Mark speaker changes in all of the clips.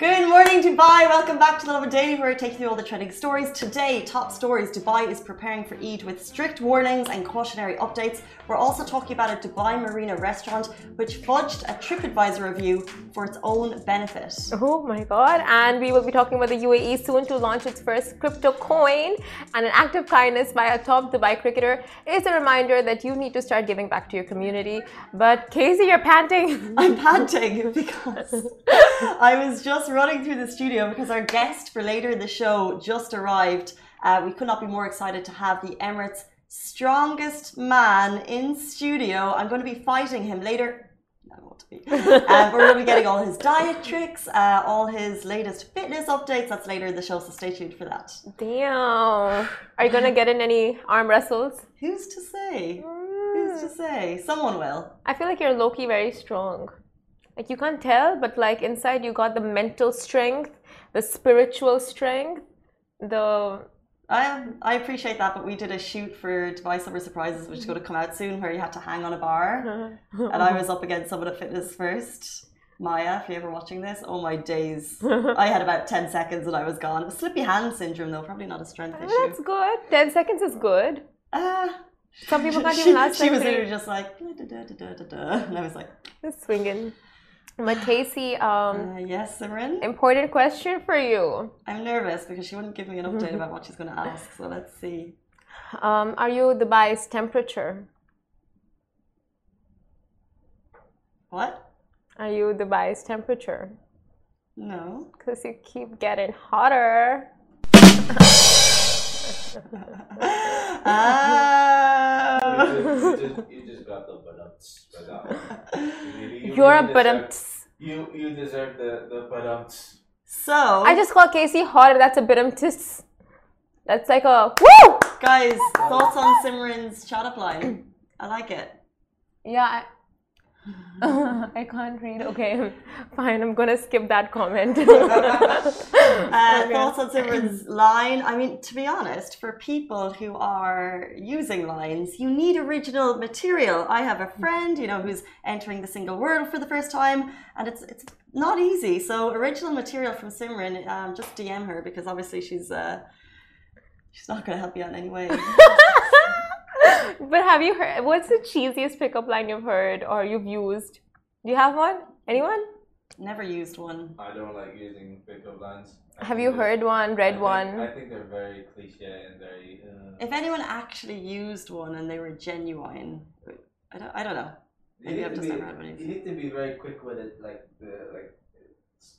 Speaker 1: Good morning, Dubai. Welcome back to the Lovin Daily, where we're taking you all the trending stories. Today, top stories Dubai is preparing for Eid with strict warnings and cautionary updates. We're also talking about a Dubai Marina restaurant which fudged a TripAdvisor review for its own benefit.
Speaker 2: Oh my god. And we will be talking about the UAE soon to launch its first crypto coin. And an act of kindness by a top Dubai cricketer is a reminder that you need to start giving back to your community. But Casey, you're panting.
Speaker 1: I'm panting because I was just running through the studio because our guest for later in the show just arrived. Uh, we could not be more excited to have the Emirates strongest man in studio. I'm going to be fighting him later. I don't want to be. um, we're going to be getting all his diet tricks, uh, all his latest fitness updates. That's later in the show, so stay tuned for that.
Speaker 2: Damn. Are you going to get in any arm wrestles?
Speaker 1: Who's to say? Who's to say? Someone will.
Speaker 2: I feel like you're low key very strong. Like you can't tell, but like inside you got the mental strength, the spiritual strength, the
Speaker 1: I I appreciate that, but we did a shoot for Dubai Summer Surprises, which is going to come out soon, where you had to hang on a bar, and I was up against someone at Fitness First. Maya, if you're ever watching this, oh my days! I had about ten seconds and I was gone. It was slippy hand syndrome, though, probably not a strength issue.
Speaker 2: That's good. Ten seconds is good.
Speaker 1: Uh,
Speaker 2: Some people can't
Speaker 1: she,
Speaker 2: even last.
Speaker 1: She was literally just like, da, da, da, da, da, da, and I was like,
Speaker 2: Just swinging. But Casey, um,
Speaker 1: uh, yes, Simran.
Speaker 2: important question for you.
Speaker 1: I'm nervous because she wouldn't give me an update about what she's going to ask. So let's see.
Speaker 2: Um, are you Dubai's temperature?
Speaker 1: What?
Speaker 2: Are you Dubai's temperature?
Speaker 1: No.
Speaker 2: Because you keep getting hotter.
Speaker 1: Ah.
Speaker 3: You just, you just, you just got the badumts for that one. You really- you
Speaker 2: You're a
Speaker 3: really
Speaker 2: badum.
Speaker 3: deserve- You you deserve the the badumts.
Speaker 1: So,
Speaker 2: I just call Casey hot. That's a bit of tis. That's like a woo.
Speaker 1: guys, thoughts on Simran's chat up line? I like it.
Speaker 2: Yeah. I, I can't read. Okay, fine. I'm gonna skip that comment.
Speaker 1: Uh,
Speaker 2: Okay.
Speaker 1: Thoughts on Simran's line? I mean, to be honest, for people who are using lines, you need original material. I have a friend, you know, who's entering the single world for the first time, and it's it's not easy. So, original material from Simran, um, just DM her because obviously she's uh, she's not going to help you out in any way.
Speaker 2: But have you heard? What's the cheesiest pickup line you've heard or you've used? Do you have one? Anyone?
Speaker 1: Never used one.
Speaker 3: I don't like using pickup lines. I
Speaker 2: Have you heard one?
Speaker 3: I
Speaker 2: Read
Speaker 3: think-
Speaker 2: one?
Speaker 3: I think they're very cliche and very. Uh,
Speaker 1: If anyone actually used one and they were genuine, I don't, I don't know.
Speaker 3: you
Speaker 1: Maybe
Speaker 3: need
Speaker 1: I've
Speaker 3: to
Speaker 1: just
Speaker 3: be-
Speaker 1: never had one of
Speaker 3: You
Speaker 1: these.
Speaker 3: need to be very quick with it, like the like, it's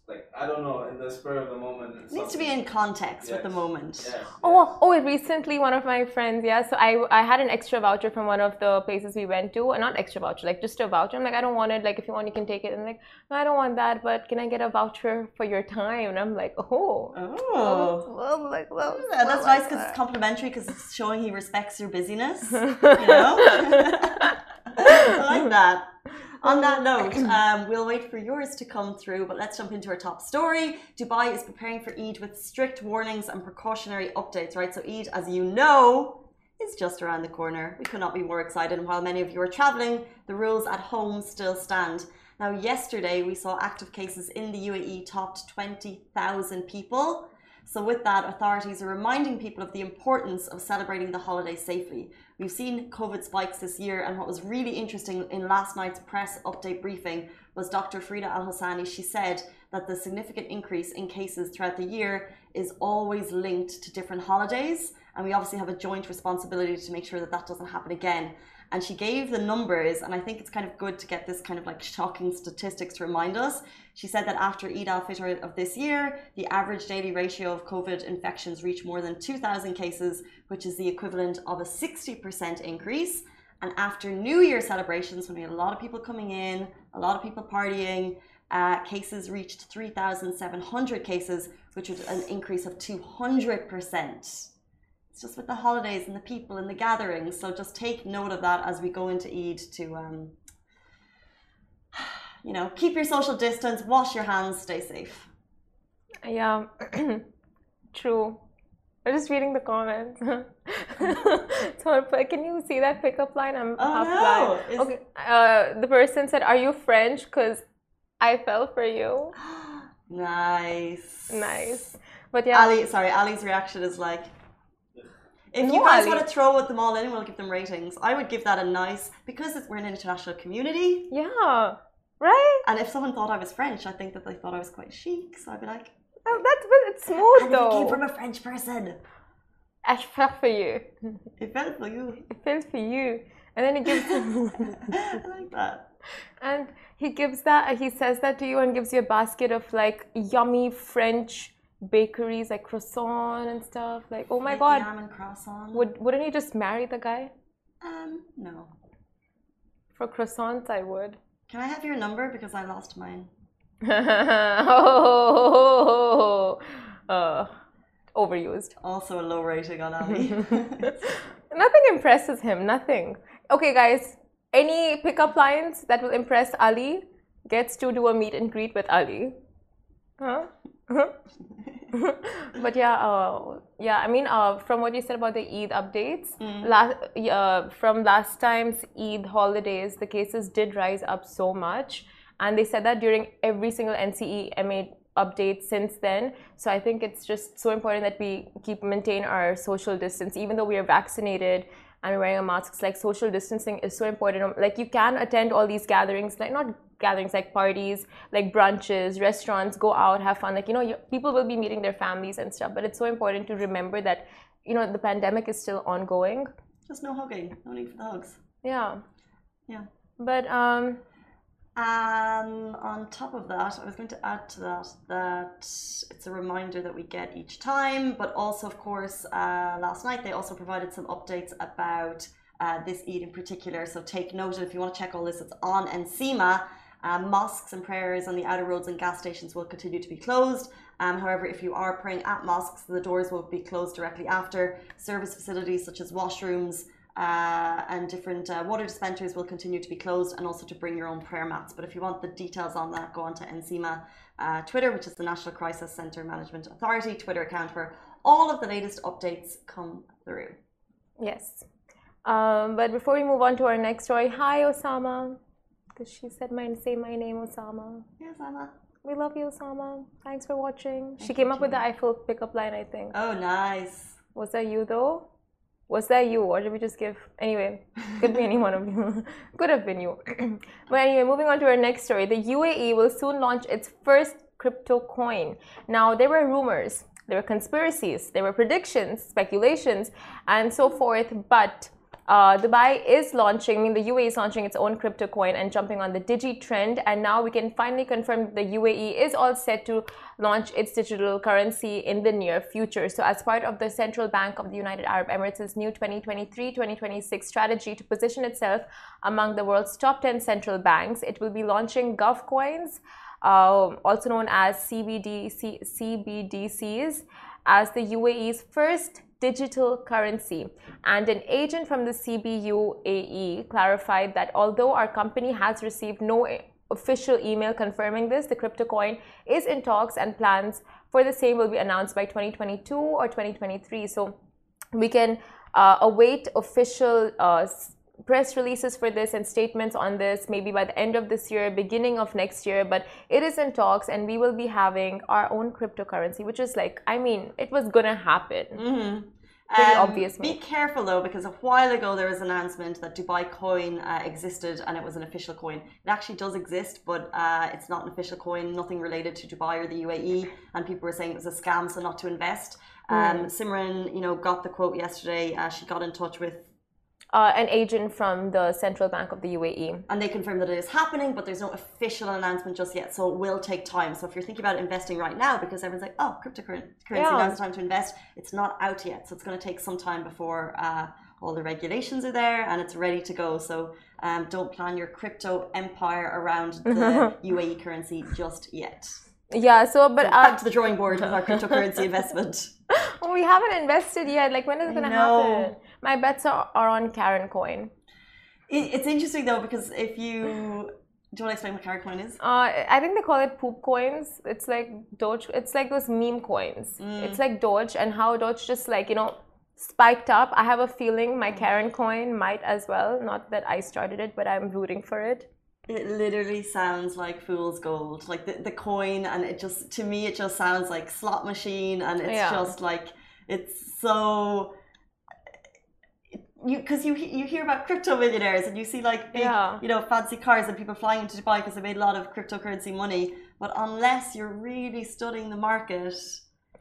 Speaker 3: like I don't know, in the spur of the moment.
Speaker 1: It needs to be in context with the moment.
Speaker 3: Yes,
Speaker 2: Oh,
Speaker 3: yes.
Speaker 2: oh! oh recently, one of my friends, yeah. So I, I had an extra voucher from one of the places we went to, and not extra voucher, like just a voucher. I'm like, I don't want it. Like, if you want, you can take it. And like, no, I don't want that. But can I get a voucher for your time? And I'm like, oh,
Speaker 1: Oh.
Speaker 2: well, like, well,
Speaker 1: Yeah, that's
Speaker 2: well,
Speaker 1: nice because
Speaker 2: like uh,
Speaker 1: it's complimentary because it's showing he respects your busyness. You know? I like that. On that note, um, we'll wait for yours to come through, but let's jump into our top story. Dubai is preparing for Eid with strict warnings and precautionary updates, right? So, Eid, as you know, is just around the corner. We could not be more excited. And while many of you are traveling, the rules at home still stand. Now, yesterday we saw active cases in the UAE topped 20,000 people. So, with that, authorities are reminding people of the importance of celebrating the holiday safely. We've seen COVID spikes this year, and what was really interesting in last night's press update briefing was Dr. Farida Al Hosani. She said that the significant increase in cases throughout the year is always linked to different holidays, and we obviously have a joint responsibility to make sure that that doesn't happen again. And she gave the numbers, and I think it's kind of good to get this kind of like shocking statistics to remind us. She said that after Eid al Fitr of this year, the average daily ratio of COVID infections reached more than 2,000 cases, which is the equivalent of a 60% increase. And after New Year celebrations, when we had a lot of people coming in, a lot of people partying, uh, cases reached 3,700 cases, which was an increase of 200%. It's just with the holidays and the people and the gatherings. So just take note of that as we go into Eid to, um, you know, keep your social distance, wash your hands, stay safe.
Speaker 2: Yeah, true. I'm just reading the comments. so, can you see that pickup line? I'm
Speaker 1: Oh,
Speaker 2: half
Speaker 1: no. Is-
Speaker 2: Okay. Uh, the person said, "Are you French? Because I fell for you."
Speaker 1: nice.
Speaker 2: Nice. But yeah,
Speaker 1: Ali, sorry, Ali's reaction is like, if you guys want to throw them all in, we'll give them ratings. I would give that a nice, because it's, we're an international community.
Speaker 2: yeah, right.
Speaker 1: And if someone thought I was French, I think that they thought I was quite chic. So I'd be like,
Speaker 2: Oh, that's but it's smooth
Speaker 1: if it came
Speaker 2: though.
Speaker 1: from a French person.
Speaker 2: I fell for you.
Speaker 1: It felt for you.
Speaker 2: It fell for you. And then he gives,
Speaker 1: I like that.
Speaker 2: and he gives that. He says that to you and gives you a basket of like yummy French bakeries, like croissant and stuff. Like, oh my god,
Speaker 1: croissant.
Speaker 2: would wouldn't you just marry the guy
Speaker 1: Um, no.
Speaker 2: for croissants? I would.
Speaker 1: Can I have your number because I lost mine?
Speaker 2: oh, uh, overused.
Speaker 1: Also a low rating on Ali.
Speaker 2: Nothing impresses him. Nothing. Okay, guys. Any pickup lines that will impress Ali gets to do a meet and greet with Ali. Huh? But yeah, uh, yeah. I mean, uh, from what you said about the Eid updates, last uh, from last time's Eid holidays, the cases did rise up so much, and they said that during every single NCEMA update since then. So I think it's just so important that we keep maintain our social distance, even though we are vaccinated and wearing a mask. It's like social distancing is so important. Like you can attend all these gatherings, like not gatherings like parties, like brunches, restaurants, go out, have fun. Like you know, you, people will be meeting their families and stuff. But it's so important to remember that you know the pandemic is still ongoing.
Speaker 1: Just no hugging. No need for the hugs.
Speaker 2: Yeah.
Speaker 1: Yeah.
Speaker 2: But um,
Speaker 1: Um, on top of that, I was going to add to that that it's a reminder that we get each time, but also, of course, uh, last night they also provided some updates about uh, this Eid in particular. So take note, and if you want to check all this, it's on NCEMA. Um, mosques and prayers on the outer roads and gas stations will continue to be closed. Um, however, if you are praying at mosques, the doors will be closed directly after. Service facilities such as washrooms, uh, and different uh, water dispensers will continue to be closed and also to bring your own prayer mats. But if you want the details on that, go on to NCEMA uh, Twitter, which is the National Crisis Center Management Authority Twitter account where all of the latest updates come through.
Speaker 2: yes. Um, but before we move on to our next story, hi Osama, because she said my say my name Osama.
Speaker 1: Yes, Anna.
Speaker 2: We love you, Osama. Thanks for watching. she
Speaker 1: Thank
Speaker 2: came
Speaker 1: you,
Speaker 2: up with the. Eiffel pickup line, I think.
Speaker 1: Oh, nice.
Speaker 2: Was that you though? Was that you, or did we just give? Anyway, could be any one of you. could have been you. but anyway, moving on to our next story. The UAE will soon launch its first crypto coin. Now, there were rumors, there were conspiracies, there were predictions, speculations, and so forth. But uh, Dubai is launching, I mean, the UAE is launching its own crypto coin and jumping on the Digi trend. And now we can finally confirm the UAE is all set to launch its digital currency in the near future. So, as part of the Central Bank of the United Arab Emirates' new 2023 2026 strategy to position itself among the world's top 10 central banks, it will be launching Gov coins, uh, also known as CBDC, CBDCs, as the UAE's first digital currency. And an agent from the CBUAE clarified that although our company has received no official email confirming this, the crypto coin is in talks and plans for the same will be announced by 2022 or 2023. So we can uh, await official uh, press releases for this and statements on this maybe by the end of this year, beginning of next year. But it is in talks, and we will be having our own cryptocurrency, which is like, I mean, it was gonna happen.
Speaker 1: Mm-hmm.
Speaker 2: Pretty obvious,
Speaker 1: Be careful though, because a while ago there was an announcement that Dubai Coin uh, existed and it was an official coin. It actually does exist, but uh, it's not an official coin, nothing related to Dubai or the UAE. And people were saying it was a scam, so not to invest. Um, Simran, you know, got the quote yesterday. Uh, she got in touch with
Speaker 2: Uh, an agent from the Central Bank of the. UAE.
Speaker 1: and they confirmed that it is happening, but there's no official announcement just yet, so it will take time. So if you're thinking about investing right now, because everyone's like, oh, cryptocurrency,
Speaker 2: Yeah.
Speaker 1: now's the time to invest, it's not out yet. So it's going to take some time before uh, all the regulations are there and it's ready to go. So um, don't plan your crypto empire around the UAE currency just yet.
Speaker 2: Yeah, so, but
Speaker 1: Back
Speaker 2: uh,
Speaker 1: to the drawing board with our cryptocurrency investment.
Speaker 2: we haven't invested yet. Like, when is it gonna happen? My bets are, are on Karen Coin.
Speaker 1: It's interesting though because if you Do you want to explain what Carrot Coin is?
Speaker 2: Uh, I think they call it poop coins. It's like Doge. It's like those meme coins.
Speaker 1: Mm.
Speaker 2: It's like Doge, and how Doge just like you know spiked up. I have a feeling my Karen coin might as well. Not that I started it, but I'm rooting for it.
Speaker 1: It literally sounds like fool's gold, like the, the coin, and it just to me it just sounds like slot machine, and it's
Speaker 2: Yeah.
Speaker 1: just like it's so you because you you hear about crypto millionaires and you see like big
Speaker 2: Yeah.
Speaker 1: you know fancy cars and people flying into Dubai because they made a lot of cryptocurrency money, but unless you're really studying the market,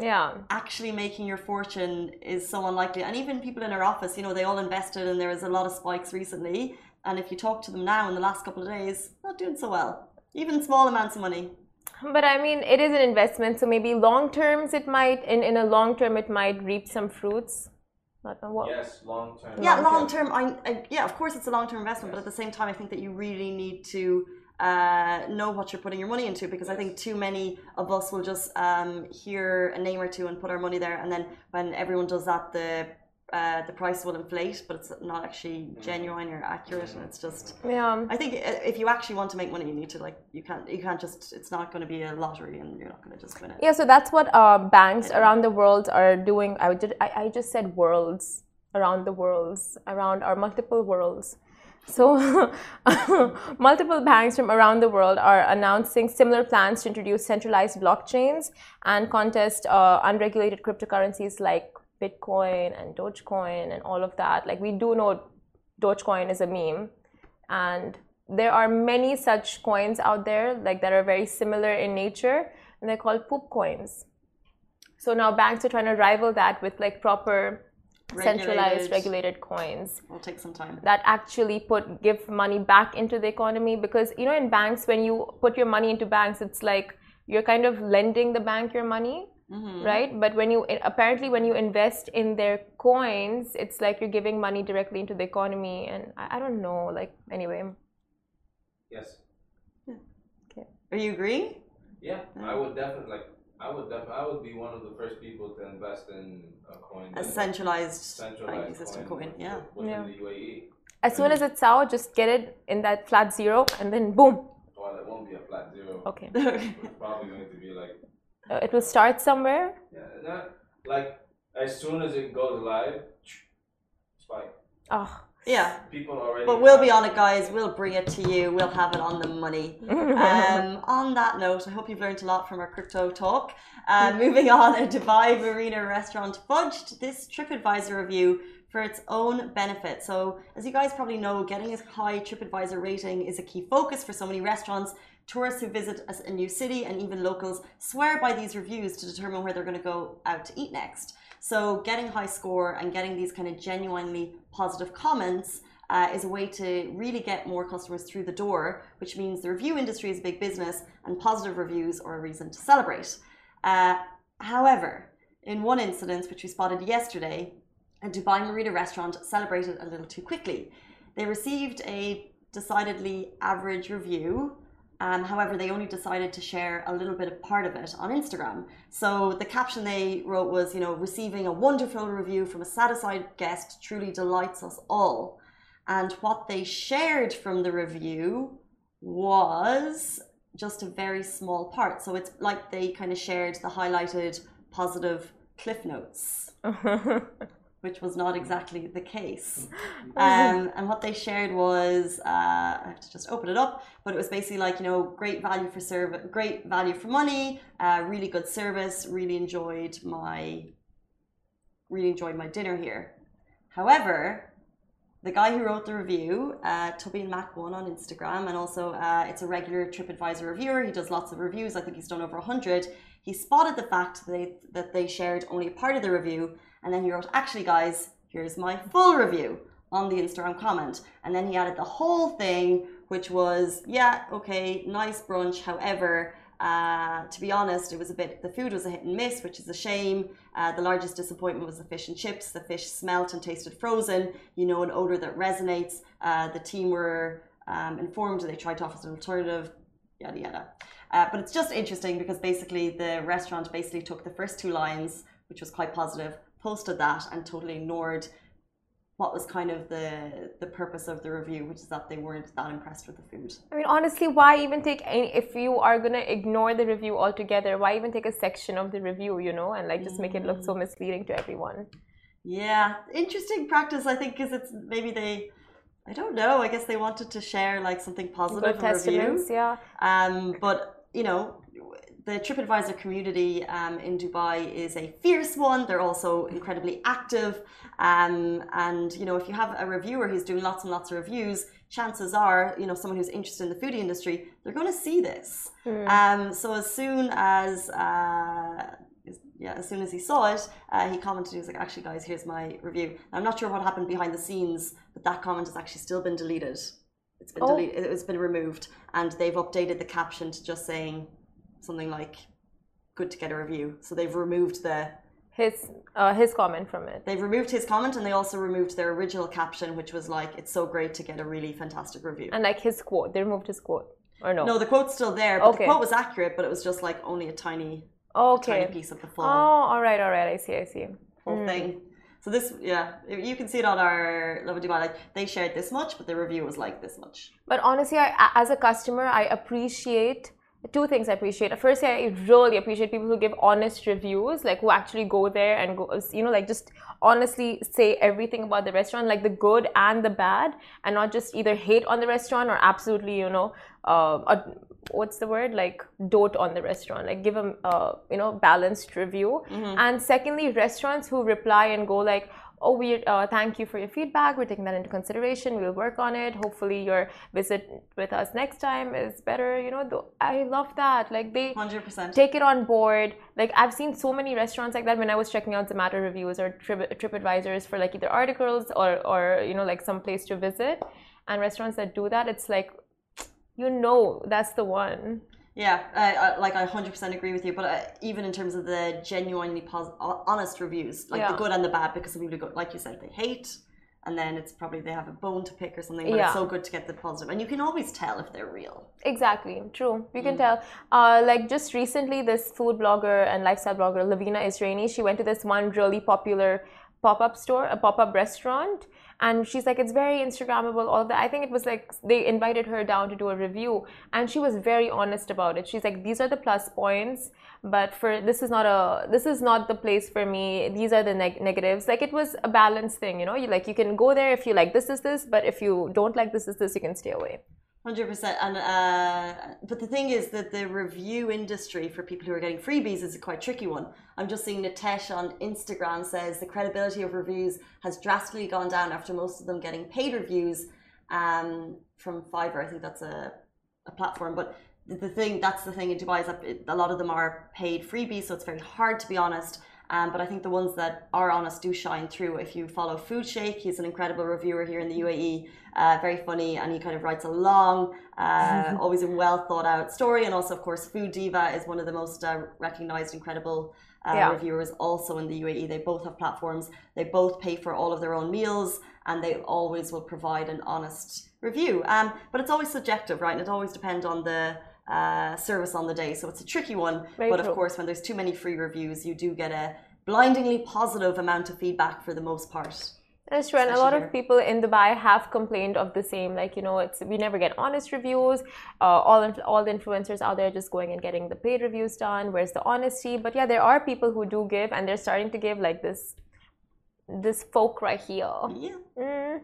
Speaker 2: Yeah.
Speaker 1: actually making your fortune is so unlikely. And even people in our office, you know, they all invested and there was a lot of spikes recently. And if you talk to them now in the last couple of days, not doing so well. Even small amounts of money.
Speaker 2: But I mean, it is an investment, so maybe long terms it might, in, in a long term, it might reap some fruits. Not know what.
Speaker 3: Yes, long term.
Speaker 1: Yeah,
Speaker 2: Long
Speaker 1: long term. I, I yeah, of course it's a long term investment, but at the same time, I think that you really need to uh, know what you're putting your money into because I think too many of us will just um, hear a name or two and put our money there, and then when everyone does that, the uh, the price will inflate, but it's not actually genuine or accurate, and it's just.
Speaker 2: Yeah.
Speaker 1: I think if you actually want to make money, you need to like you can't you can't just it's not going to be a lottery and you're not going to just win it.
Speaker 2: Yeah, so that's what uh, banks around the world are doing. I, would, I, I just said worlds around the worlds, around our multiple worlds. So, multiple banks from around the world are announcing similar plans to introduce centralized blockchains and contest uh, unregulated cryptocurrencies like Bitcoin and Dogecoin and all of that. Like, we do know Dogecoin is a meme, and there are many such coins out there like that are very similar in nature and they're called poop coins so now banks are trying to rival that with like proper centralized
Speaker 1: Regulated.
Speaker 2: regulated coins
Speaker 1: It'll take some time.
Speaker 2: that actually put give money back into the economy because you know in banks when you put your money into banks it's like you're kind of lending the bank your money
Speaker 1: Mm-hmm.
Speaker 2: right but when you apparently when you invest in their coins it's like you're giving money directly into the economy and i, I don't know like anyway
Speaker 3: Yes. Okay.
Speaker 1: Are you agreeing?
Speaker 3: Yeah, I would definitely like. I would definitely. I would be one of the first people to invest in a coin.
Speaker 1: A centralized,
Speaker 3: centralized
Speaker 1: banking system coin. Yeah.
Speaker 3: Within
Speaker 2: Yeah.
Speaker 3: the UAE.
Speaker 2: as soon as it's out just get it in that flat zero and then boom
Speaker 3: Well, it won't be a flat zero.
Speaker 2: okay
Speaker 3: It's probably going to be like
Speaker 2: Uh, it will start somewhere
Speaker 3: yeah, not like as soon as it goes live, spike.
Speaker 2: oh
Speaker 1: yeah.
Speaker 3: People already.
Speaker 1: But we'll be on it, guys. We'll bring it to you. We'll have it on the money. Um, on that note, I hope you've learned a lot from our crypto talk. Uh, moving on, a Dubai Marina restaurant fudged this TripAdvisor review for its own benefit. So, as you guys probably know, getting a high TripAdvisor rating is a key focus for so many restaurants. Tourists who visit a new city and even locals swear by these reviews to determine where they're going to go out to eat next. So, getting high score and getting these kind of genuinely positive comments uh, is a way to really get more customers through the door, which means the review industry is a big business and positive reviews are a reason to celebrate. Uh, however, in one incident, which we spotted yesterday, a Dubai Marina restaurant celebrated a little too quickly. They received a decidedly average review. Um, however, they only decided to share a little bit of part of it on Instagram. So the caption they wrote was, you know, receiving a wonderful review from a satisfied guest truly delights us all. And what they shared from the review was just a very small part. So it's like they kind of shared the highlighted positive cliff notes, which was not exactly the case. Um, and what they shared was, uh, I have to just open it up, but it was basically like, you know, great value for service, great value for money, uh, really good service, really enjoyed my, really enjoyed my dinner here. However, the guy who wrote the review, uh, Tubby and Mac One on Instagram, and also uh, it's a regular TripAdvisor reviewer. He does lots of reviews. I think he's done over hundred. He spotted the fact that they, that they shared only a part of the review, and then he wrote, "Actually, guys, here's my full review." On the Instagram comment, and then he added the whole thing, which was, "Yeah, okay, nice brunch. However, uh, to be honest, it was a bit, the food was a hit and miss, which is a shame. Uh, the largest disappointment was the fish and chips. The fish smelt and tasted frozen, you know, an odor that resonates. Uh, the team were um, informed they tried to offer an alternative, yada yada. Uh, but it's just interesting because basically the restaurant basically took the first two lines, which was quite positive, posted that and totally ignored what was kind of the the purpose of the review, which is that they weren't that impressed with the food.
Speaker 2: I mean, honestly, why even take any? If you are gonna ignore the review altogether, why even take a section of the review, you know, and like just make it look so
Speaker 1: Mm.
Speaker 2: misleading to everyone?
Speaker 1: Yeah, interesting practice, I think, because it's maybe they, I don't know, I guess they wanted to share like something positive
Speaker 2: Good
Speaker 1: a review.
Speaker 2: yeah.
Speaker 1: Um, but you know, the TripAdvisor community um, in Dubai is a fierce one. They're also incredibly active, um, and you know, if you have a reviewer who's doing lots and lots of reviews, chances are, you know, someone who's interested in the foodie industry, they're going to see this.
Speaker 2: Hmm.
Speaker 1: Um, so as soon as uh, yeah, as soon as he saw it, uh, he commented. He was like, "Actually, guys, here's my review." I'm not sure what happened behind the scenes, but that comment has actually still been deleted. It's been
Speaker 2: Oh.
Speaker 1: deleted. It's been removed, and they've updated the caption to just saying something like "good to get a review." So they've removed the
Speaker 2: His uh, his comment from it.
Speaker 1: they've removed his comment, and they also removed their original caption, which was like, "It's so great to get a really fantastic review."
Speaker 2: And like his quote, they removed his quote, or no?
Speaker 1: no, the quote's still there, but
Speaker 2: Okay.
Speaker 1: the quote was accurate, but it was just like only a tiny,
Speaker 2: okay.
Speaker 1: tiny piece of the full.
Speaker 2: Oh, all right, all right. I see, I see.
Speaker 1: whole
Speaker 2: Mm.
Speaker 1: thing. So this, yeah, you can see it on our Lovin Dubai. Like they shared this much, but the review was like this much.
Speaker 2: But honestly, I, as a customer, I appreciate two things. I appreciate. Firstly, I really appreciate people who give honest reviews, like who actually go there and go, you know, like just honestly say everything about the restaurant, like the good and the bad, and not just either hate on the restaurant or absolutely, you know, uh, what's the word, like dote on the restaurant, like give them, uh, you know, balanced review. And secondly, restaurants who reply and go like, oh we uh, thank you for your feedback. We're taking that into consideration. We'll work on it. Hopefully your visit with us next time is better. You know i love that. Like they
Speaker 1: Hundred percent.
Speaker 2: take it on board. Like i've seen so many restaurants like that. When i was checking out zomato reviews or trip tripadvisors for like either articles or or you know like some place to visit and restaurants that do that it's like you know that's the one
Speaker 1: Yeah, I, I, like I hundred percent agree with you. But uh, even in terms of the genuinely pos- ho- honest reviews, like the good and the bad, because some people go, like you said, they hate, and then it's probably they have a bone to pick or something. But
Speaker 2: Yeah.
Speaker 1: it's so good to get the positive, and you can always tell if they're real.
Speaker 2: Exactly, true. You can tell. Uh, like just recently, this food blogger and lifestyle blogger, Lavina Israni, she went to this one really popular pop up store, a pop up restaurant. And she's like, it's very Instagrammable, all that. I think it was like they invited her down to do a review, and she was very honest about it. She's like, these are the plus points, but for this is not a this is not the place for me. These are the neg- negatives. Like it was a balanced thing, you know. You like you can go there if you like this is this, but if you don't like this is this, you can stay away.
Speaker 1: Hundred percent, and uh, but the thing is that the review industry for people who are getting freebies is a quite tricky one. I'm just seeing Natesh on Instagram says the credibility of reviews has drastically gone down after most of them getting paid reviews um, from Fiverr. I think that's a, a platform, but the, thing that's the thing in Dubai is that a lot of them are paid freebies, so it's very hard to be honest. Um, but I think the ones that are honest do shine through. If you follow Food Shake, he's an incredible reviewer here in the UAE, uh, very funny, and he kind of writes a long, uh, always a well thought out story. And also, of course, FooDiva is one of the most uh, recognized, incredible uh,
Speaker 2: Yeah.
Speaker 1: reviewers also in the UAE. They both have platforms, they both pay for all of their own meals, and they always will provide an honest review. Um, but it's always subjective, right? And it always depends on the uh, service on the day. So it's a tricky one.
Speaker 2: Very
Speaker 1: but
Speaker 2: true.
Speaker 1: of course, when there's too many free reviews, you do get a blindingly positive amount of feedback for the most part.
Speaker 2: That's true, and a lot of people in Dubai have complained of the same. Like you know, it's we never get honest reviews. Uh, all all the influencers out there just going and getting the paid reviews done. Where's the honesty? But yeah, there are people who do give, and they're starting to give like this this folk right here.
Speaker 1: Yeah.
Speaker 2: Mm.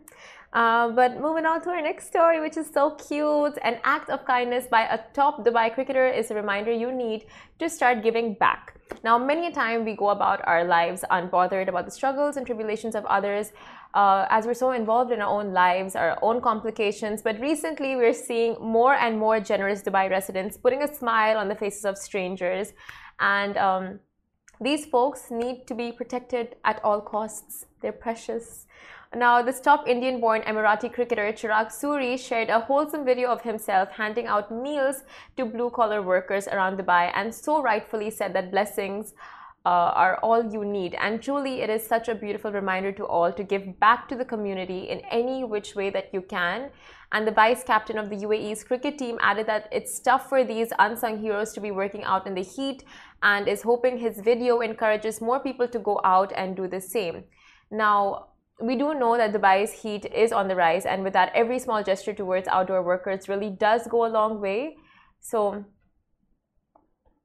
Speaker 2: Uh, but moving on to our next story, which is so cute. An act of kindness by a top Dubai cricketer is a reminder you need to start giving back. Now, many a time we go about our lives unbothered about the struggles and tribulations of others, uh, as we're so involved in our own lives, our own complications. But recently, we're seeing more and more generous Dubai residents putting a smile on the faces of strangers. And um, these folks need to be protected at all costs. They're precious. Now, this top Indian born Emirati cricketer Chirag Suri shared a wholesome video of himself handing out meals to blue collar workers around Dubai and so rightfully said that blessings uh, are all you need. And truly, it is such a beautiful reminder to all to give back to the community in any which way that you can. And the vice captain of the UAE's cricket team added that it's tough for these unsung heroes to be working out in the heat and is hoping his video encourages more people to go out and do the same. Now, we do know that Dubai's heat is on the rise, and with that, every small gesture towards outdoor workers really does go a long way. So,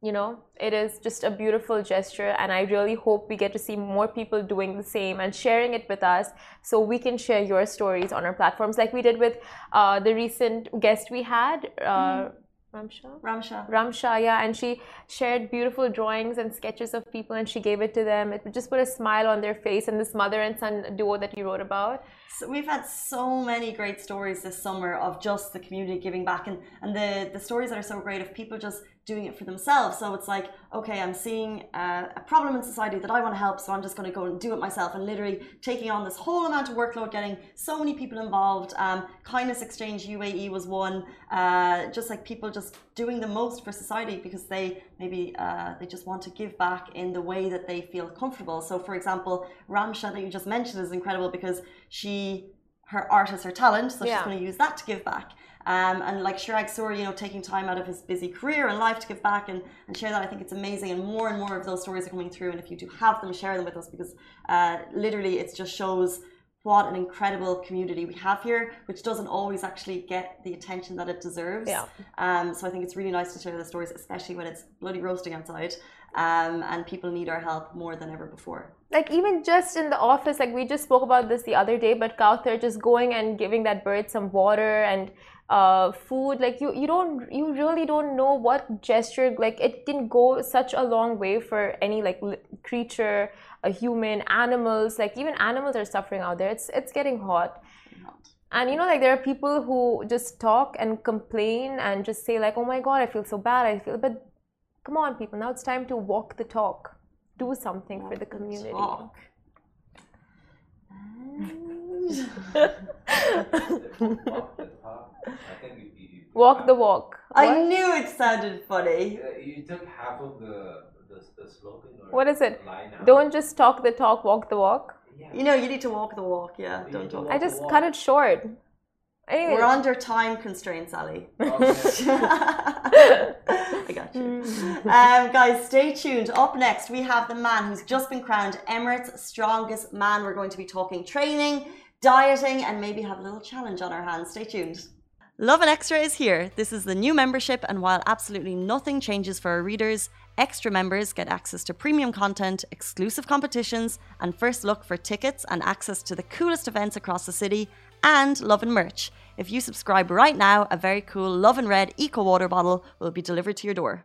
Speaker 2: you know, it is just a beautiful gesture, and I really hope we get to see more people doing the same and sharing it with us so we can share your stories on our platforms, like we did with uh, the recent guest we had. Uh, mm Ramsha?
Speaker 1: Ramsha.
Speaker 2: Ramsha, yeah. And she shared beautiful drawings and sketches of people and she gave it to them. It just put a smile on their face and this mother and son duo that you wrote about.
Speaker 1: So we've had so many great stories this summer of just the community giving back and, and the, the stories that are so great of people just doing it for themselves. So it's like, okay, I'm seeing a problem in society that I want to help, so I'm just going to go and do it myself. And literally taking on this whole amount of workload, getting so many people involved. Um, Kindness Exchange UAE was one. Uh, just like people just doing the most for society because they maybe uh, they just want to give back in the way that they feel comfortable. So, for example, Ramsha that you just mentioned is incredible because she her art is her talent, so yeah. she's going to use that to give back. Um, and like Chirag Sur, you know, taking time out of his busy career and life to give back and, and share that, I think it's amazing. And more and more of those stories are coming through. And if you do have them, share them with us because uh, literally it just shows what an incredible community we have here, which doesn't always actually get the attention that it deserves.
Speaker 2: Yeah.
Speaker 1: Um, so I think it's really nice to share the stories, especially when it's bloody roasting outside, um, and people need our help more than ever before.
Speaker 2: Like even just in the office, like we just spoke about this the other day, but Kauthar just going and giving that bird some water and uh, food. Like you you don't you really don't know what gesture like it can go such a long way for any like creature a human animals. Like even animals are suffering out there. It's it's getting hot. And you know like there are people who just talk and complain and just say like oh my god i feel so bad. I feel but come on people now it's time to walk the talk do something walk for the community
Speaker 1: talk.
Speaker 2: walk the walk.
Speaker 1: I what? knew it sounded funny.
Speaker 3: you took half of the the, the slogan.
Speaker 2: what is it? Don't just talk the talk, walk the walk.
Speaker 1: Yeah. You know, you need to walk the walk. Yeah, you don't talk.
Speaker 2: I just cut it short.
Speaker 1: Anyway. We're under time constraints, Ali.
Speaker 3: Okay.
Speaker 1: I got you. Um, guys, stay tuned. Up next, we have the man who's just been crowned Emirates' strongest man. We're going to be talking training, dieting, and maybe have a little challenge on our hands. Stay tuned. Lovin Extra is here. This is the new membership, and while absolutely nothing changes for our readers, extra members get access to premium content, exclusive competitions, and first look for tickets and access to the coolest events across the city, and Lovin merch. If you subscribe right now, a very cool Lovin Red Eco Water bottle will be delivered to your door.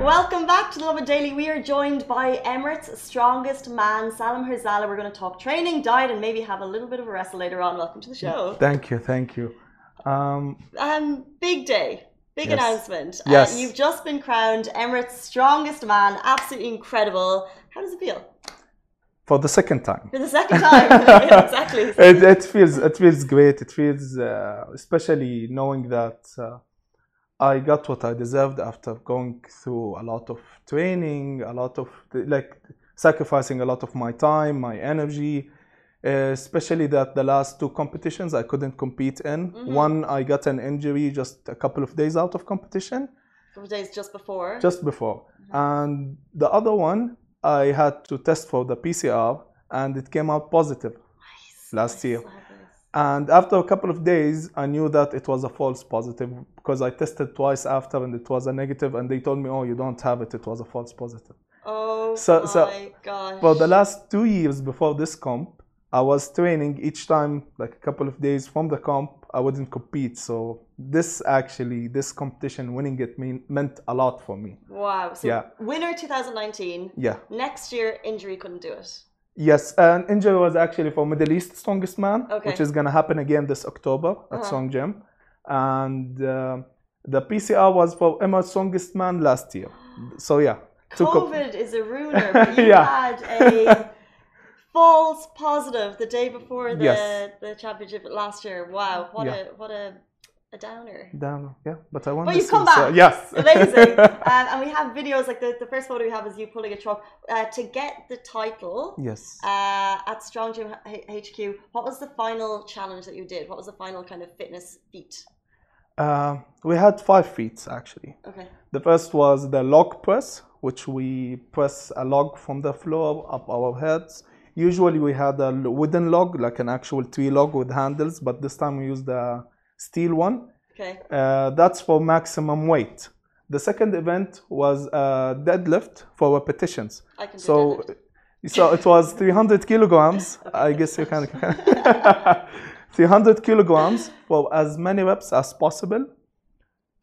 Speaker 1: Welcome back to the Lovin Daily. We are joined by Emirates' strongest man, Salim Herzala. We're going to talk training, diet, and maybe have a little bit of a wrestle later on. Welcome to the show.
Speaker 4: Thank you, thank you.
Speaker 1: Um, um, big day, big yes. announcement.
Speaker 4: Uh, yes.
Speaker 1: Uh, you've just been crowned Emirates' strongest man. Absolutely incredible. How does it feel?
Speaker 4: For the second time.
Speaker 1: For the second time, exactly.
Speaker 4: It, it, feels it feels great. It feels uh, especially knowing that uh, I got what I deserved after going through a lot of training, a lot of like sacrificing a lot of my time, my energy, especially that the last two competitions I couldn't compete in. Mm-hmm. One, I got an injury just a couple of days out of competition.
Speaker 1: A couple of days just before?
Speaker 4: Just before. Mm-hmm. And the other one, I had to test for the PCR and it came out positive
Speaker 1: nice.
Speaker 4: last year. And after a couple of days, I knew that it was a false positive because I tested twice after and it was a negative, and they told me, "Oh, you don't have it. It was a false positive."
Speaker 1: Oh so, my so gosh!
Speaker 4: For the last two years before this comp, I was training each time, like a couple of days from the comp, I wouldn't compete. So this actually, this competition, winning it mean, meant a lot for me.
Speaker 1: Wow. So yeah. winner 2019.
Speaker 4: Yeah.
Speaker 1: Next year, injury couldn't do it.
Speaker 4: Yes, an injury was actually for Middle East Strongest Man,
Speaker 1: okay.
Speaker 4: which is going to happen again this October at uh-huh. Strong Gym. And uh, the PCR was for Emma Strongest Man last year. So yeah.
Speaker 1: COVID is a ruiner, but you yeah. had a false positive the day before the yes. the championship last year. Wow, what yeah. a what a a downer.
Speaker 4: Downer, yeah. But I want.
Speaker 1: But you've come back.
Speaker 4: So, yes,
Speaker 1: amazing. um, and we have videos like the, the first photo we have is you pulling a truck uh, to get the title.
Speaker 4: Yes.
Speaker 1: Uh, at Strong Gym HQ, what was the final challenge that you did? What was the final kind of fitness feat?
Speaker 4: Uh, we had five feats actually.
Speaker 1: Okay.
Speaker 4: The first was the log press, which we press a log from the floor up our heads Usually we had a wooden log, like an actual tree log with handles, but this time we used a steel one.
Speaker 1: Okay.
Speaker 4: Uh, that's for maximum weight. The second event was a deadlift for repetitions.
Speaker 1: I can do
Speaker 4: So,
Speaker 1: deadlift.
Speaker 4: so it was 300 kilograms. I guess you can. 300 kilograms for as many reps as possible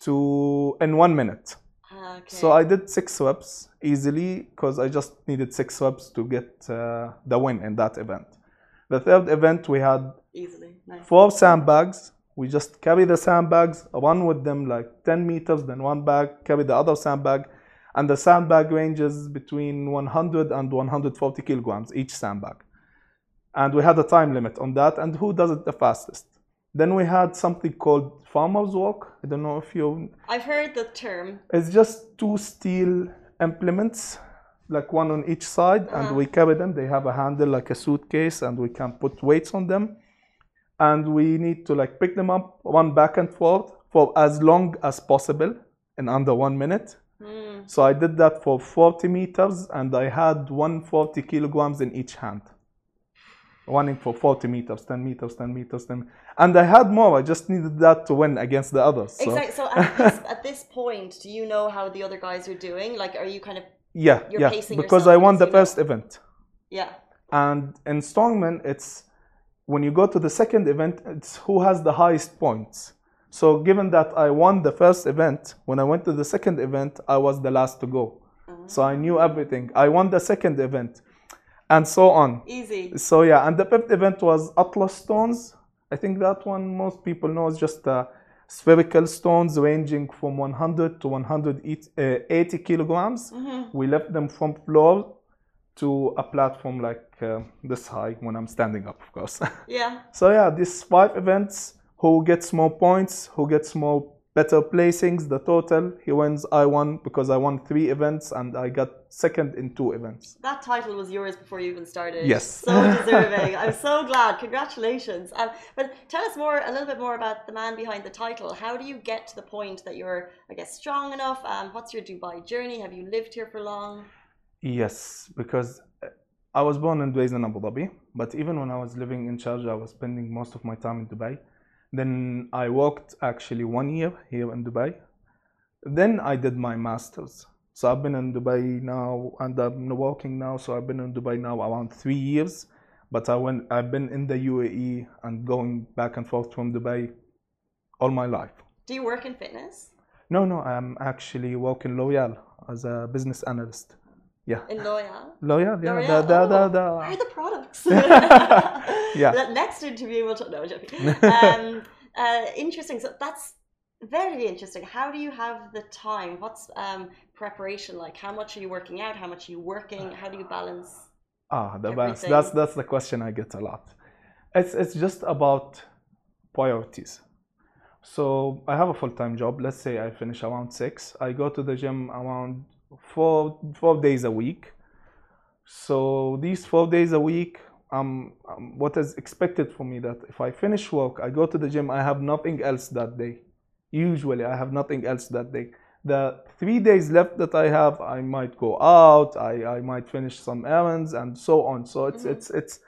Speaker 4: to in one minute.
Speaker 1: Ah, Okay.
Speaker 4: So I did six reps easily because I just needed six reps to get uh, the win in that event. The third event we had
Speaker 1: Easily. Nice.
Speaker 4: four sandbags. We just carry the sandbags, run with them like 10 meters, then one bag, carry the other sandbag. And the sandbag ranges between 100 and 140 kilograms each sandbag. And we had a time limit on that, and who does it the fastest. Then we had something called farmer's walk. I don't know if you
Speaker 1: I've heard the term.
Speaker 4: it's just two steel implements, like one on each side,
Speaker 1: Uh-huh.
Speaker 4: and we carry them. They have a handle like a suitcase, and we can put weights on them. And we need to like pick them up, one back and forth, for as long as possible in under one minute.
Speaker 1: Hmm.
Speaker 4: So I did that for 40 meters, and I had 140 kilograms in each hand. Running for 40 meters, 10 meters, 10 meters, 10. And I had more. I just needed that to win against the others. So.
Speaker 1: Exactly. So at this, at this point, do you know how the other guys are doing? Like, are you kind of
Speaker 4: Yeah,
Speaker 1: You're
Speaker 4: yeah.
Speaker 1: pacing
Speaker 4: Because I won the
Speaker 1: you know.
Speaker 4: first event.
Speaker 1: yeah?
Speaker 4: And in strongman, it's when you go to the second event, it's who has the highest points. So given that I won the first event, when I went to the second event, I was the last to go. Mm-hmm. So I knew everything. I won the second event, and so on.
Speaker 1: Easy.
Speaker 4: So yeah, and the fifth event was Atlas stones. I think that one most people know is just uh, spherical stones ranging from 100 to 180 kilograms. We left them from floor to a platform like uh, this high when I'm standing up, of course.
Speaker 1: Yeah.
Speaker 4: so yeah, these five events. Who gets more points? Who gets more better placings? The total he wins. I won because I won three events and I got second in two events.
Speaker 1: That title was yours before you even started.
Speaker 4: Yes.
Speaker 1: So deserving. I'm so glad. Congratulations. Um, but tell us more, a little bit more about the man behind the title. How do you get to the point that you're, I guess, strong enough? Um, what's your Dubai journey? Have you lived here for long?
Speaker 4: Yes, because uh, I was born and raised in Abu Dhabi, but even when I was living in Sharjah, I was spending most of my time in Dubai. Then I worked actually one year here in Dubai. Then I did my master's. So I've been in Dubai now and I'm working now. So I've been in Dubai now around three years. But I went, I've been in the UAE and going back and forth from Dubai all my life.
Speaker 1: Do you work in fitness?
Speaker 4: No, no, I'm actually working L'Oreal as a business analyst. Yeah.
Speaker 1: In Loyal?
Speaker 4: L'Oreal, yeah.
Speaker 1: L'Oreal?
Speaker 4: The, the,
Speaker 1: Oh,
Speaker 4: the,
Speaker 1: Where are the products?
Speaker 4: Yeah.
Speaker 1: The next interview we'll talk. No, I'm joking. Um, uh, interesting. So that's very interesting. How do you have the time? What's um, preparation like? How much are you working out? How much are you working? How do you balance?
Speaker 4: Ah, the balance. That's that's the question I get a lot. It's it's just about priorities. So I have a full time job. Let's say I finish around six. I go to the gym around four four days a week. So these four days a week, um, um, what is expected for me that if I finish work, I go to the gym. I have nothing else that day. Usually, I have nothing else that day. The three days left that I have, I might go out. I, I might finish some errands and so on. So it's mm-hmm. it's it's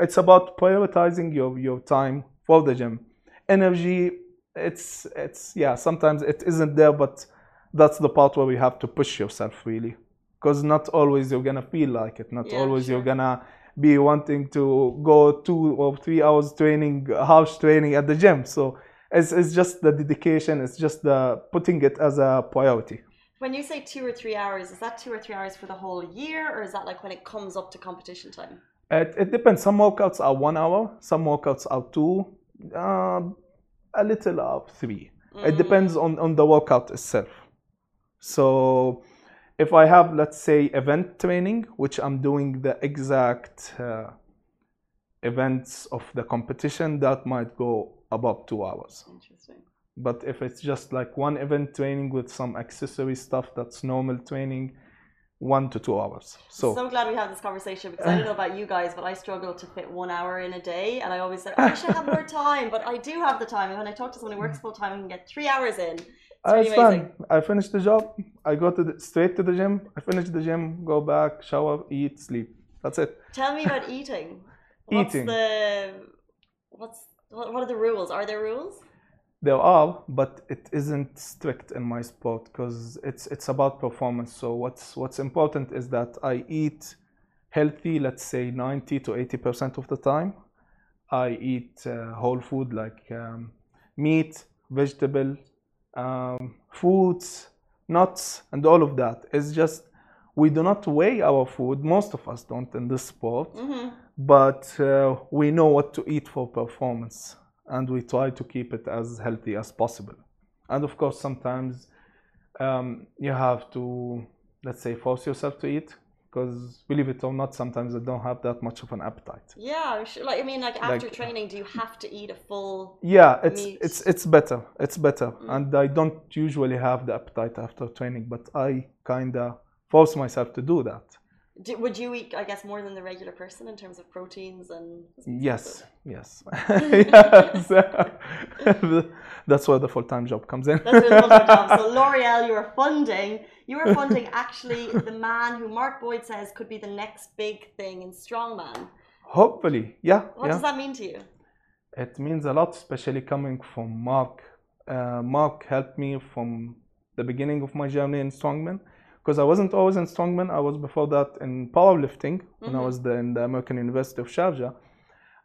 Speaker 4: it's about prioritizing your your time for the gym. Energy, it's it's yeah. Sometimes it isn't there, but that's the part where you have to push yourself really, because not always you're gonna feel like it. Not
Speaker 1: Yeah,
Speaker 4: always
Speaker 1: sure.
Speaker 4: you're gonna be wanting to go two or three hours training, house training at the gym. So it's it's just the dedication. It's just the putting it as a priority.
Speaker 1: When you say two or three hours, is that two or three hours for the whole year, or is that like when it comes up to competition time?
Speaker 4: It, it depends. Some workouts are one hour, some workouts are two, um, a little of three. It depends on, on the workout itself. So if I have, let's say, event training, which I'm doing the exact uh, events of the competition, that might go above two hours.
Speaker 1: Interesting.
Speaker 4: But if it's just like one event training with some accessory stuff that's normal training, one to two hours. So,
Speaker 1: so glad we had this conversation because I don't know about you guys, but I struggle to fit one hour in a day, and I always say I wish I had more time, but I do have the time. And when I talk to someone who works full time, I can get three hours in. It's
Speaker 4: Uh,
Speaker 1: really.
Speaker 4: I finish the job. I go to the, straight to the gym. I finish the gym, go back, shower, eat, sleep. That's it.
Speaker 1: Tell me about eating. What's
Speaker 4: Eating.
Speaker 1: the what's what, are the rules? Are there rules?
Speaker 4: There are, but it isn't strict in my sport because it's it's about performance. So what's what's important is that I eat healthy. Let's say ninety to eighty percent of the time. I eat uh, whole food like um, meat, vegetable, um, fruits, nuts, and all of that. It's just we do not weigh our food. Most of us don't in this sport,
Speaker 1: Mm-hmm.
Speaker 4: But uh, we know what to eat for performance, and we try to keep it as healthy as possible. And of course, sometimes um, you have to, let's say, force yourself to eat because believe it or not, sometimes I don't have that much of an appetite.
Speaker 1: Yeah, sure. Like I mean, like after
Speaker 4: Like-
Speaker 1: training, do you have to eat a full?
Speaker 4: Yeah, it's
Speaker 1: Meat.
Speaker 4: it's it's better. It's better, and I don't usually have the appetite after training, but I kinda force myself to do that.
Speaker 1: Do, would you eat, I guess, more than the regular person in terms of proteins and?
Speaker 4: Yes, yes, yes. That's where the full-time job comes in.
Speaker 1: That's really full-time job. So L'Oreal, you are funding. You are funding actually the man who Mark Boyd says could be the next big thing in strongman.
Speaker 4: Hopefully, yeah,
Speaker 1: What
Speaker 4: yeah.
Speaker 1: does that mean to you?
Speaker 4: It means a lot, especially coming from Mark. Uh, Mark helped me from the beginning of my journey in strongman because I wasn't always in strongman. I was before that in powerlifting when I
Speaker 1: Mhm.
Speaker 4: was the, in the American University of Sharjah.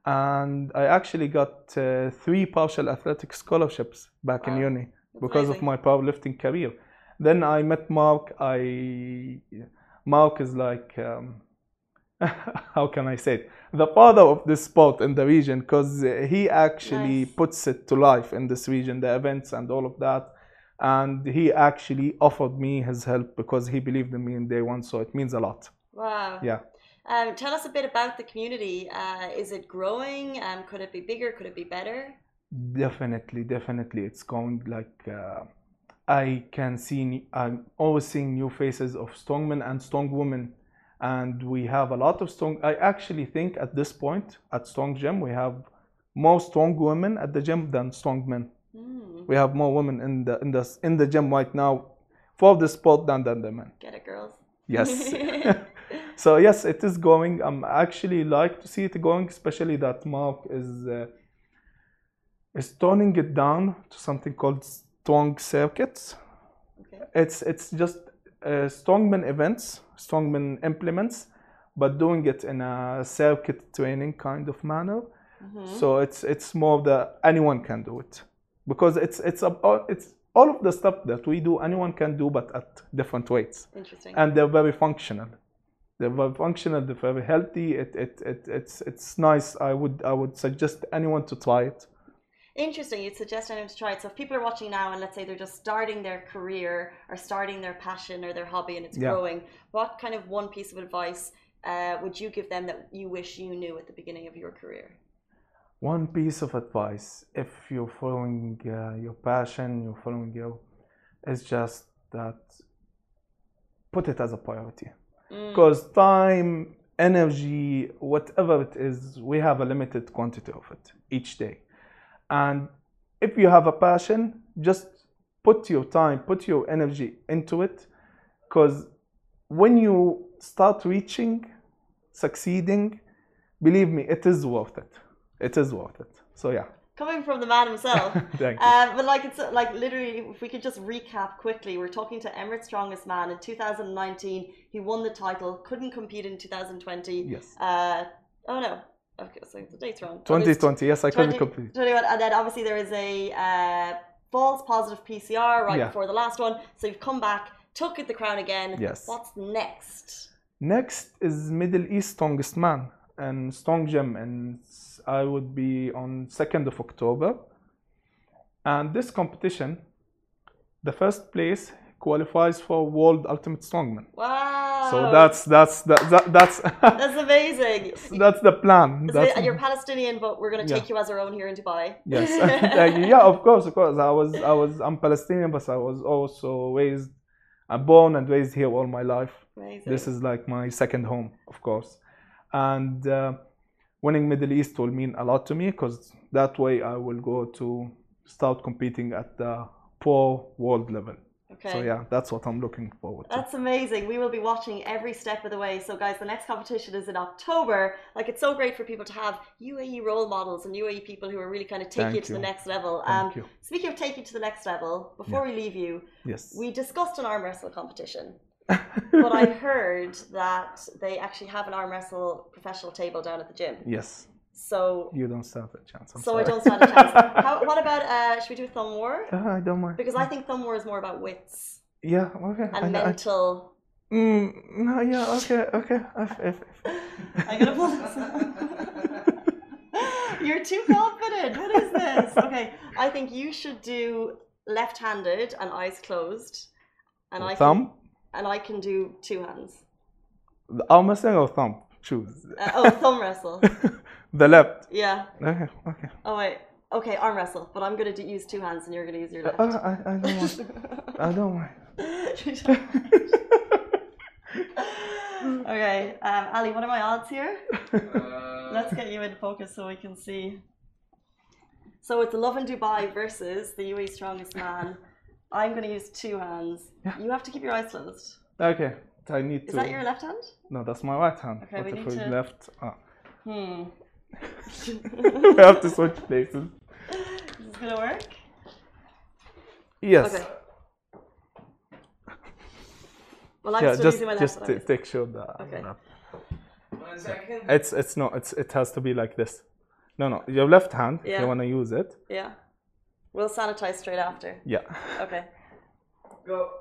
Speaker 4: And I actually got uh, three partial athletic scholarships back in
Speaker 1: Wow.
Speaker 4: uni
Speaker 1: That's
Speaker 4: because of my powerlifting career. Then I met Mark. I Mark is like um, how can I say it? The father of this sport in the region because he actually
Speaker 1: Nice.
Speaker 4: puts it to life in this region, the events and all of that. And he actually offered me his help because he believed in me in day one. So it means a lot.
Speaker 1: Wow.
Speaker 4: Yeah.
Speaker 1: Um, tell us a bit about the community. Uh, is it growing? Um, could it be bigger? Could it be better?
Speaker 4: Definitely, definitely, it's going like uh, I can see. I'm always seeing new faces of strongmen and strong women, and we have a lot of strong. I actually think at this point at Strong Gym we have more strong women at the gym than strong men.
Speaker 1: Hmm.
Speaker 4: We have more women in the in the in the gym right now for the sport than than the men.
Speaker 1: Get it, girls.
Speaker 4: Yes. so yes, it is going. I'm actually like to see it going, especially that Mark is uh, is toning it down to something called strong circuits.
Speaker 1: Okay.
Speaker 4: It's it's just uh, strongman events, strongman implements, but doing it in a circuit training kind of manner.
Speaker 1: Mhm.
Speaker 4: So it's it's more the anyone can do it because it's it's about it's all of the stuff that we do anyone can do but at different weights
Speaker 1: Interesting.
Speaker 4: and they're very functional. They're very functional. They're very healthy. It, it, it, it's it's nice. I would I would suggest anyone to try it.
Speaker 1: Interesting. You'd suggest anyone to try it. So if people are watching now and let's say they're just starting their career or starting their passion or their hobby and it's
Speaker 4: Yeah.
Speaker 1: growing, what kind of one piece of advice uh, would you give them that you wish you knew at the beginning of your career?
Speaker 4: One piece of advice: if you're following uh, your passion, you're following your, it's just that put it as a priority.
Speaker 1: Mm.
Speaker 4: Because time, energy, whatever it is, we have a limited quantity of it each day. And if you have a passion, just put your time, put your energy into it. Because when you start reaching, succeeding, believe me, it is worth it. It is worth it. So, yeah.
Speaker 1: Coming from the man himself.
Speaker 4: Thank you.
Speaker 1: Uh, but like it's like literally, if we could just recap quickly, we're talking to Emirates Strongest Man in 2019. He won the title, couldn't compete in 2020.
Speaker 4: yes.
Speaker 1: Uh, oh no, okay, so the date's wrong. Oh,
Speaker 4: 2020, yes, I couldn't
Speaker 1: 20
Speaker 4: complete.
Speaker 1: 21, and then obviously there is a uh, false positive PCR right
Speaker 4: Yeah.
Speaker 1: before the last one. So you've come back, took it the crown again.
Speaker 4: Yes.
Speaker 1: What's next?
Speaker 4: Next is Middle East Strongest Man and Strong Gym, and I would be on 2nd of October. And this competition, the first place qualifies for World Ultimate Strongman.
Speaker 1: Wow.
Speaker 4: So that's that's that, that that's
Speaker 1: that's amazing.
Speaker 4: that's the plan. That's,
Speaker 1: you're Palestinian, but we're going to
Speaker 4: Yeah.
Speaker 1: take you as our own here in Dubai.
Speaker 4: yes, yeah, of course, of course. I was I was I'm Palestinian, but I was also raised, I'm born and raised here all my life.
Speaker 1: Amazing.
Speaker 4: This is like my second home, of course. And uh, winning Middle East will mean a lot to me because that way I will go to start competing at the pro world level.
Speaker 1: Okay.
Speaker 4: So yeah, that's what I'm looking forward to.
Speaker 1: That's amazing. We will be watching every step of the way. So, guys, the next competition is in October. Like, it's so great for people to have UAE role models and UAE people who are really kind of take
Speaker 4: Thank
Speaker 1: you to the next level.
Speaker 4: Thank Um, you.
Speaker 1: Speaking of taking you to the next level, before we leave you,
Speaker 4: Yes.
Speaker 1: we discussed an arm wrestle competition. But I heard that they actually have an arm wrestle professional table down at the gym.
Speaker 4: yes.
Speaker 1: So,
Speaker 4: You don't stand a chance. I'm
Speaker 1: so I don't stand a chance. How, what about? Uh, should we do thumb war?
Speaker 4: Uh, I don't mind.
Speaker 1: Because I think thumb war is more about wits
Speaker 4: Yeah. Okay.
Speaker 1: and
Speaker 4: I, I,
Speaker 1: mental.
Speaker 4: mm, no. Yeah. Okay. Okay. If, if,
Speaker 1: I'm gonna pull this. You're too confident. What is this? Okay, I think you should do left-handed and eyes closed, and I
Speaker 4: thumb.
Speaker 1: And I can do two hands.
Speaker 4: The arm wrestling or thumb? Choose.
Speaker 1: Uh, oh, thumb wrestle.
Speaker 4: the left.
Speaker 1: Yeah.
Speaker 4: Okay. Okay.
Speaker 1: Oh wait. Okay, arm wrestle, but I'm gonna do, use two hands, and you're gonna use your left.
Speaker 4: Uh, I, I don't mind. I don't mind.
Speaker 1: okay, um, Ali, what are my odds here?
Speaker 3: Uh,
Speaker 1: Let's get you in focus so we can see. So it's Lovin Dubai versus the UAE Strongest Man. I'm going to use two hands.
Speaker 4: Yeah.
Speaker 1: You have to keep your eyes closed.
Speaker 4: Okay. I need
Speaker 1: Is
Speaker 4: to.
Speaker 1: that your left hand?
Speaker 4: No, that's my right hand.
Speaker 1: Okay,
Speaker 4: what
Speaker 1: we
Speaker 4: if
Speaker 1: need to-
Speaker 4: left? Ah.
Speaker 1: Hmm.
Speaker 4: we have to switch places.
Speaker 1: Is this going to work?
Speaker 4: Yes.
Speaker 1: Okay. Well, I'm
Speaker 4: yeah,
Speaker 1: still
Speaker 4: just
Speaker 1: using my left
Speaker 4: just
Speaker 1: hand,
Speaker 4: t-
Speaker 1: obviously.
Speaker 4: take sure that.
Speaker 1: Okay.
Speaker 3: One second.
Speaker 4: It's it's not it's it has to be like this. No, no, your left hand if
Speaker 1: Yeah.
Speaker 4: you want to use it.
Speaker 1: Yeah. We'll sanitize straight after.
Speaker 4: Yeah.
Speaker 1: Okay.
Speaker 3: Go.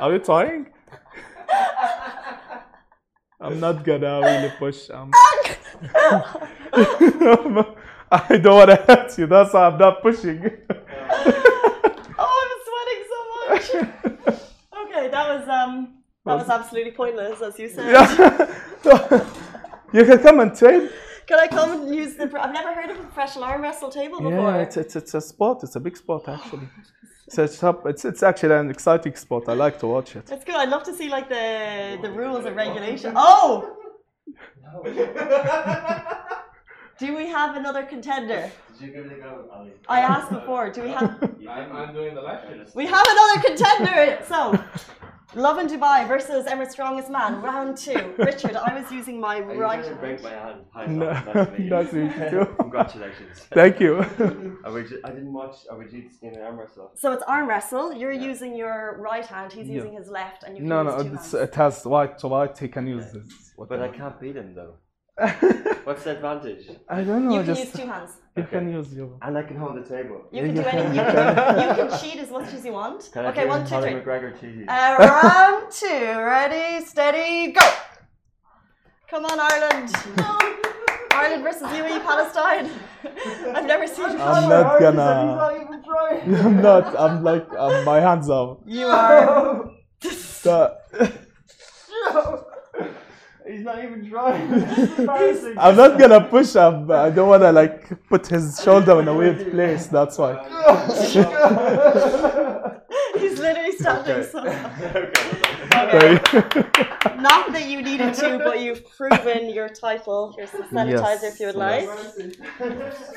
Speaker 4: Are you trying? I'm not gonna really push. Um, I don't want to hurt you. That's why I'm not pushing.
Speaker 1: Oh, I'm sweating so much. okay, that was um that was absolutely pointless, as you said.
Speaker 4: yeah. you can come and train.
Speaker 1: Can I come and use the? I've never heard of a professional arm wrestle table before.
Speaker 4: Yeah, it's, it's it's a sport. It's a big sport oh, actually. So it's. It's it's actually an exciting sport. I like to watch it.
Speaker 1: It's good. I'd love to see like the the rules and regulation. Oh, do we have another contender?
Speaker 5: Did you give it a go, Ali?
Speaker 1: I asked before. Do we have?
Speaker 3: I'm, I'm doing the left hand.
Speaker 1: We have another contender. So, Lovin Dubai versus Emirates Strongest Man, round two. Richard, I was using my
Speaker 5: Are
Speaker 1: right.
Speaker 5: trying to break my hand? Hi,
Speaker 4: No,
Speaker 5: Tom. Nice to meet you.
Speaker 4: nice to meet you too.
Speaker 5: Congratulations.
Speaker 4: Thank you.
Speaker 5: Arijit, I didn't watch Arijit's in arm wrestle.
Speaker 1: So it's arm wrestle. You're
Speaker 5: Yeah.
Speaker 1: using your right hand. He's
Speaker 4: Yeah.
Speaker 1: using his left, and you can
Speaker 4: no,
Speaker 1: use
Speaker 4: no,
Speaker 1: two
Speaker 4: it's,
Speaker 1: hands.
Speaker 4: it has right to right. He can use this.
Speaker 5: But I can't beat him though. What's the advantage?
Speaker 4: I don't know.
Speaker 1: you can
Speaker 4: just
Speaker 1: use two hands.
Speaker 4: you can use your.
Speaker 5: And I can hold the table.
Speaker 1: You can
Speaker 4: Yeah.
Speaker 1: do any. You can, you can cheat as much as you want.
Speaker 5: Can
Speaker 1: okay,
Speaker 5: do
Speaker 1: one, two,
Speaker 5: McGregor cheating?
Speaker 1: Uh, round two. Ready, steady, go. Come on, Ireland. Ireland versus UAE Palestine. I've never seen.
Speaker 4: I'm not gonna. I'm not. I'm like um, my hands are.
Speaker 1: You are.
Speaker 4: The-
Speaker 5: He's not even trying.
Speaker 4: I'm not gonna push him. I don't wanna like put his shoulder in a weird place. That's why.
Speaker 1: He's literally standing
Speaker 5: Okay.
Speaker 1: so.
Speaker 4: Sorry.
Speaker 1: Not that you needed to, but you've proven your title. Here's some sanitizer if you would like.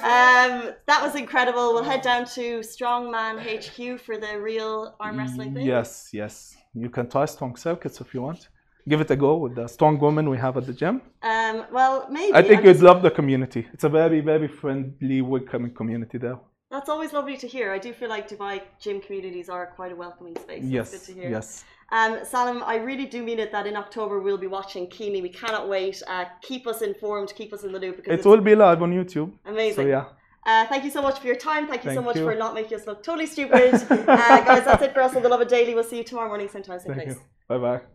Speaker 1: Um, that was incredible. We'll head down to Strongman HQ for the real arm wrestling thing.
Speaker 4: Yes, yes. You can try strong circuits if you want. Give it a go with the strong women we have at the gym.
Speaker 1: Um, well, maybe.
Speaker 4: I think
Speaker 1: I'm
Speaker 4: you'd
Speaker 1: just-
Speaker 4: love the community. It's a very, very friendly, welcoming community there.
Speaker 1: That's always lovely to hear. I do feel like Dubai gym communities are quite a welcoming space. That's
Speaker 4: Yes,
Speaker 1: good to hear.
Speaker 4: yes.
Speaker 1: Um, Salim, I really do mean it that in October we'll be watching Keenly. We cannot wait. Uh, keep us informed, keep us in the loop because
Speaker 4: It
Speaker 1: it's
Speaker 4: will be live on YouTube.
Speaker 1: amazing.
Speaker 4: So yeah.
Speaker 1: Uh, thank you so much for your time. Thank you so much
Speaker 4: you.
Speaker 1: for not making us look totally stupid. uh, guys, that's it for us on The Lovin Daily. We'll see you tomorrow morning, same time, same
Speaker 4: Thank
Speaker 1: place.
Speaker 4: you. Bye bye.